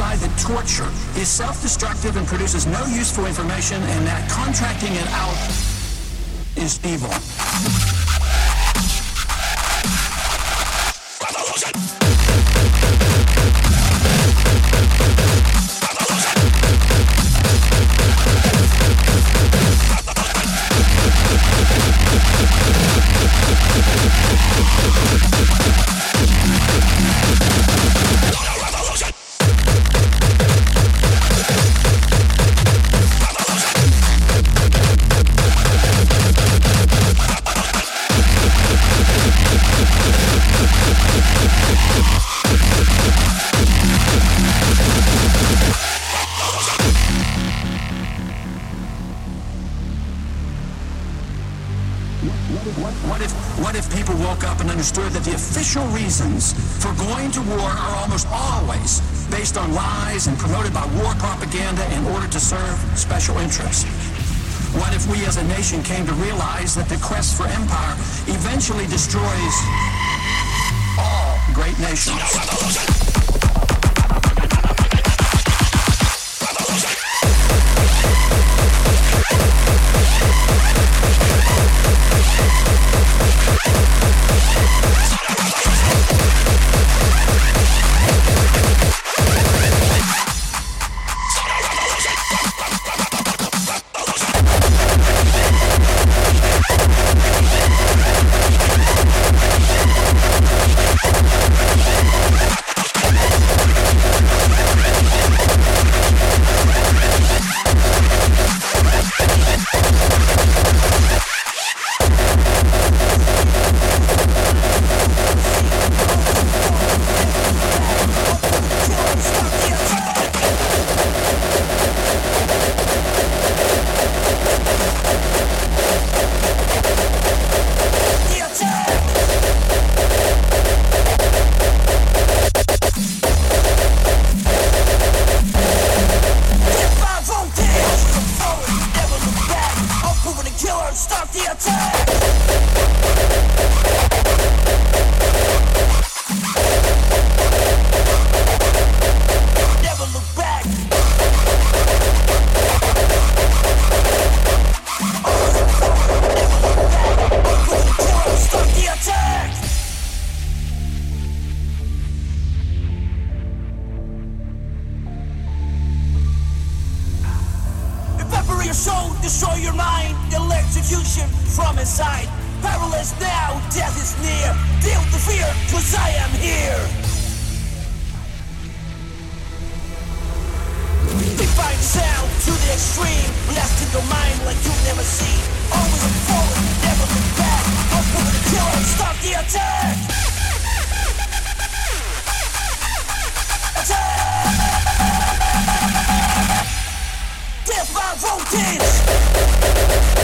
That torture is self-destructive and produces no useful information and that contracting it out is evil. reasons for going to war are almost always based on lies and promoted by war propaganda in order to serve special interests. What if we as a nation came to realize that the quest for empire eventually destroys all great nations? Destroy your mind. Electrocution from inside. Powerless now, death is near. Deal with the fear, cause I am here. Define sound to the extreme. Blast in your mind like you've never seen. Always forward, never look back. Open the killer, stop the. Attack! By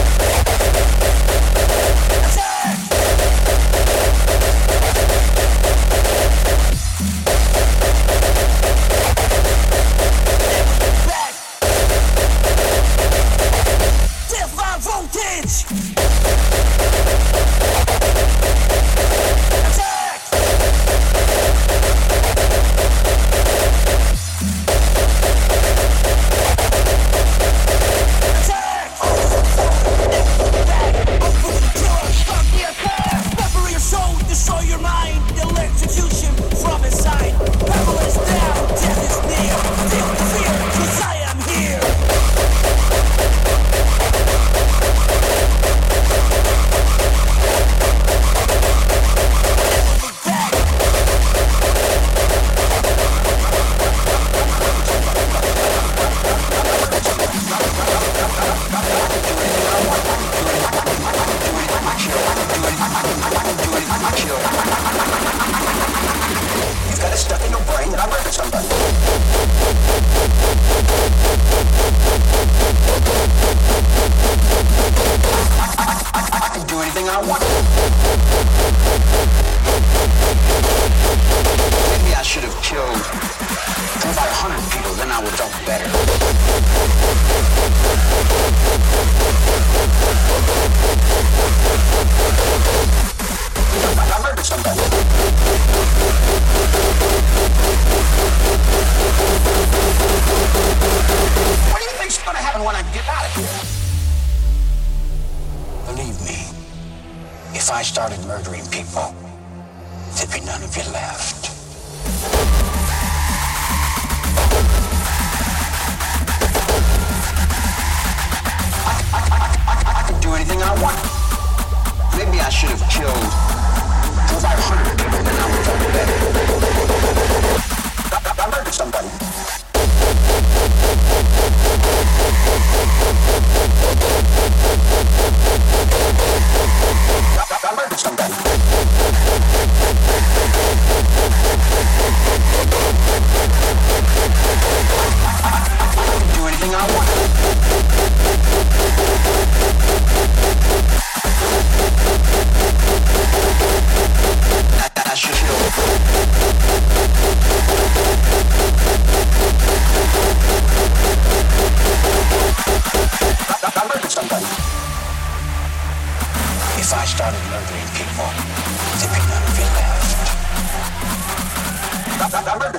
better.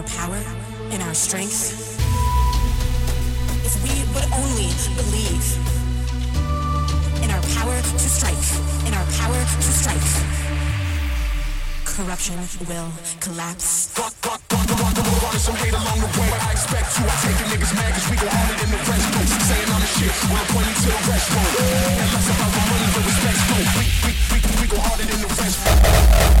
our power, in our strength. If we would only believe in our power to strike, in our power to strike, corruption will collapse. Some hate along the way. I expect you, I take the niggas mad cause we gon' own it the rest room. Saying I'm the shit, well, I'm pointing to the rest room. And less about the money, the respect room. We, we, we, we gon' own it the rest room.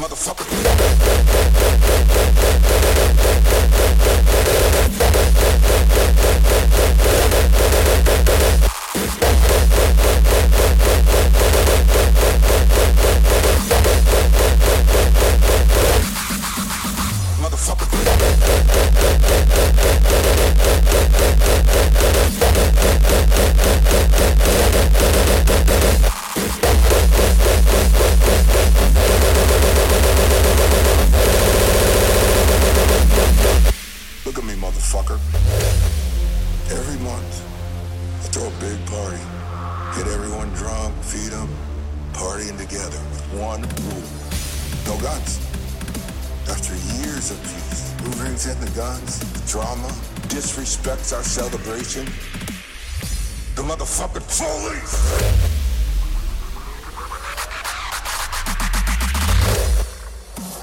motherfucker. party. Get everyone drunk, feed them, partying together with one rule. No guns. After years of peace, who brings in the guns, the drama, disrespects our celebration? The motherfucking police!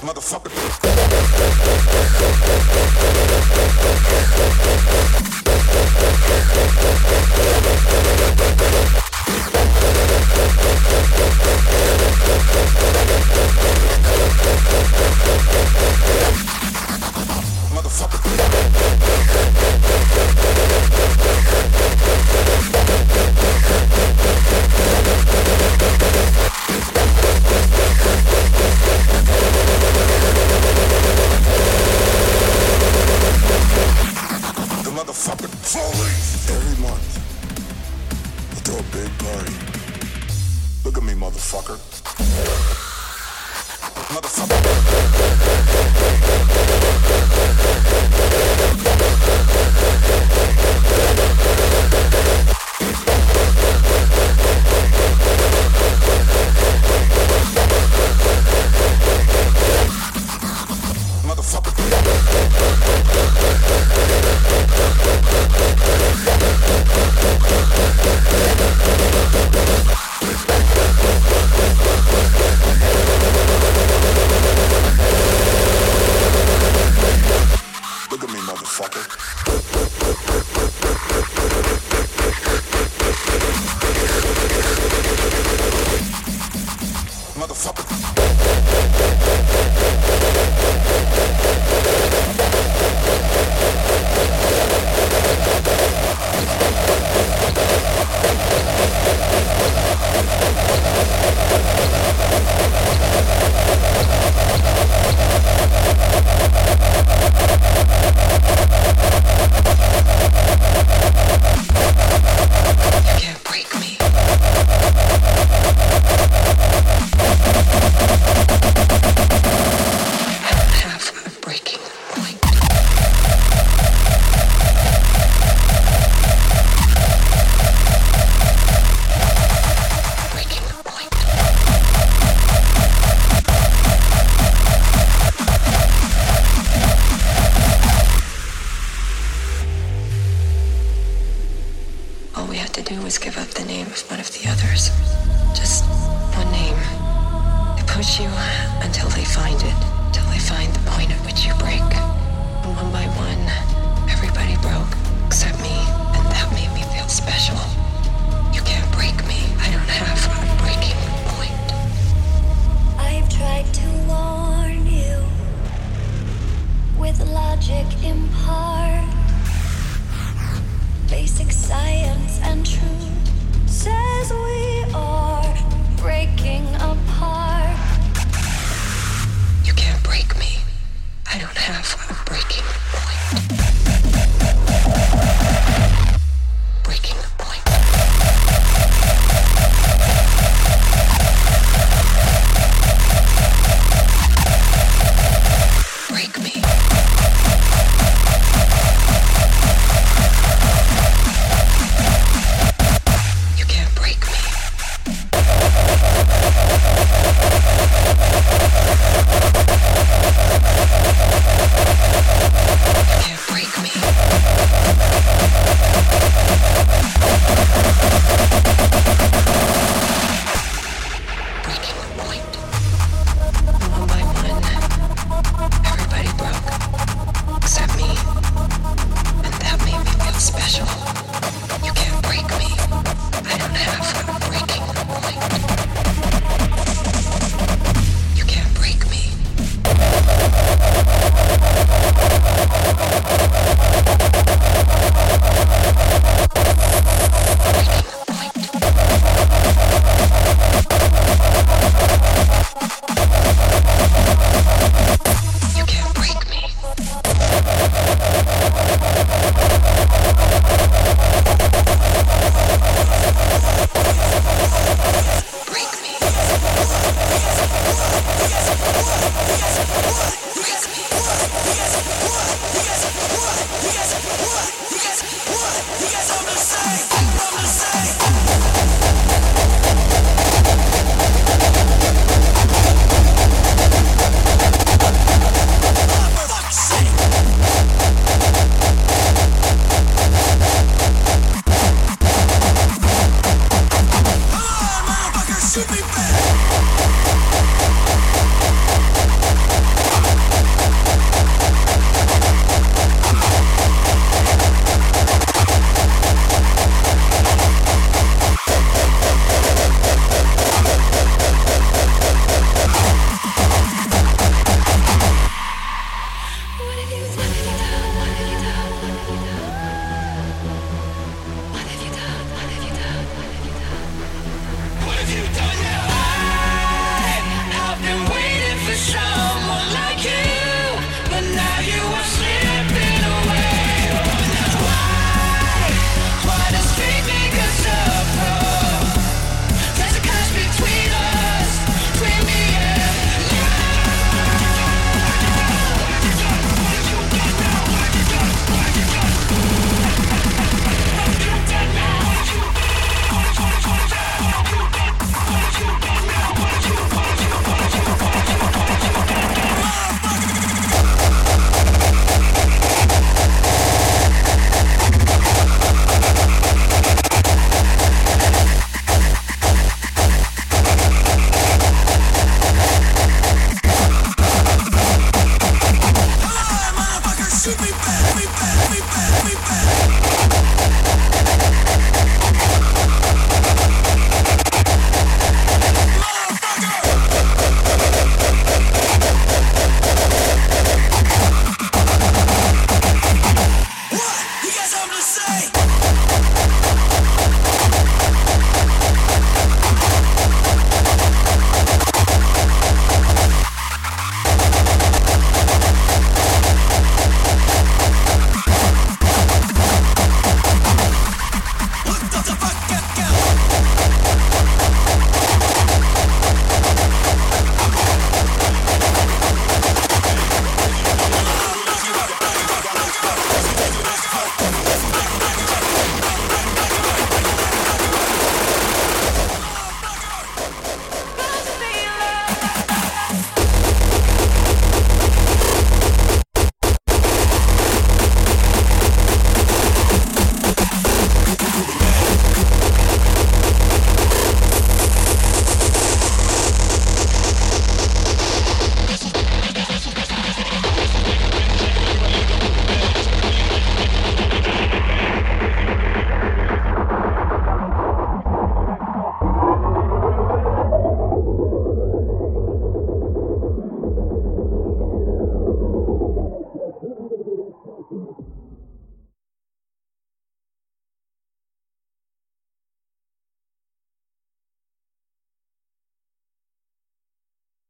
motherfucker. Motherfucker. Thank you. push you until they find it, till they find the point at which you break. And one by one, everybody broke except me, and that made me feel special. You can't break me. I don't have a breaking point. I've tried to warn you with logic impart, basic science and truth says we. Have a breaking